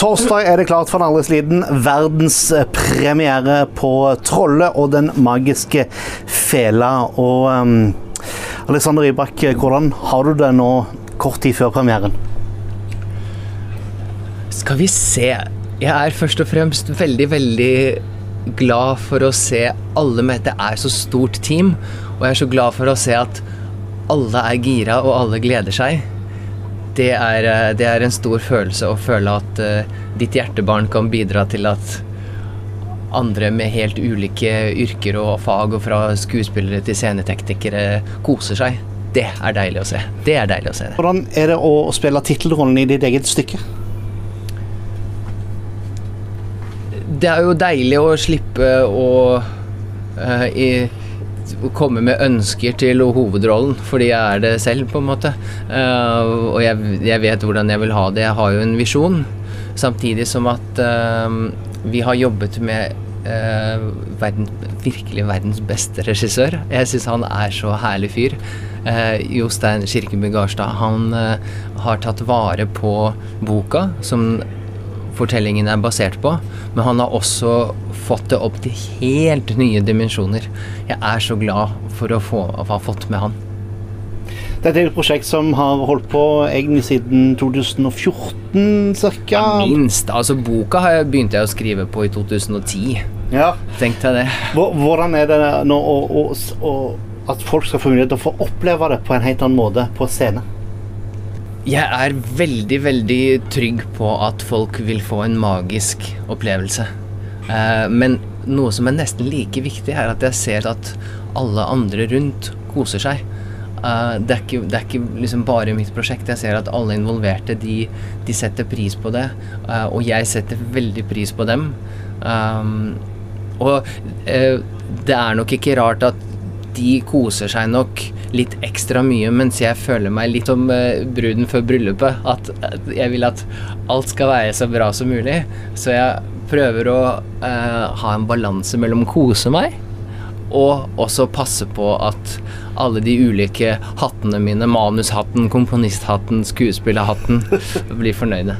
Torsdag er det klart for den Liden, sliten verdenspremiere på Trollet og den magiske fela'. Og um, Alexander Rybak, hvordan har du det nå kort tid før premieren? Skal vi se. Jeg er først og fremst veldig, veldig glad for å se alle med. Det er så stort team, og jeg er så glad for å se at alle er gira, og alle gleder seg. Det er, eh, det er en stor følelse å føle at uh, ditt hjertebarn kan bidra til at andre med helt ulike yrker og fag, og fra skuespillere til sceneteknikere, koser seg. Det er deilig å se. Det er deilig å se. Hvordan er det å spille tittelrollen i ditt eget stykke? Det er jo deilig å slippe å uh, i, komme med ønsker til hovedrollen, fordi jeg er det selv, på en måte. Uh, og jeg, jeg, vet hvordan jeg vil ha det. Jeg har jo en visjon. Samtidig som at uh, vi har jobbet med verden, virkelig verdens beste regissør. Jeg syns han er så herlig fyr. Jostein Kirkeby Garstad. Han har tatt vare på boka, som fortellingen er basert på, men han har også fått det opp til helt nye dimensjoner. Jeg er så glad for å, få, ha fått med han. Dette er et prosjekt som har holdt på egentlig siden 2014 ca. Ja, minst. Altså, boka begynte jeg å skrive på i 2010. Ja. Tenk deg det. Hvordan er det nå å, å, å, at folk skal få mulighet til å få oppleve det på en helt annen måte på scene? Jeg er veldig, veldig trygg på at folk vil få en magisk opplevelse. Eh, men noe som er nesten like viktig, er at jeg ser at alle andre rundt koser seg. Eh, det er ikke, det er ikke liksom bare mitt prosjekt. Jeg ser at alle involverte de, de setter pris på det. Eh, og jeg setter veldig pris på dem. og det er nok ikke rart at de koser seg nok litt ekstra mye, mens jeg føler meg litt som uh, bruden før bryllupet. At, jeg vil at alt skal være så bra som mulig. Så jeg prøver å uh, ha en balanse mellom kose meg og også passe på at alle de ulike hattene mine, manushatten, komponisthatten, skuespillerhatten, blir fornøyde.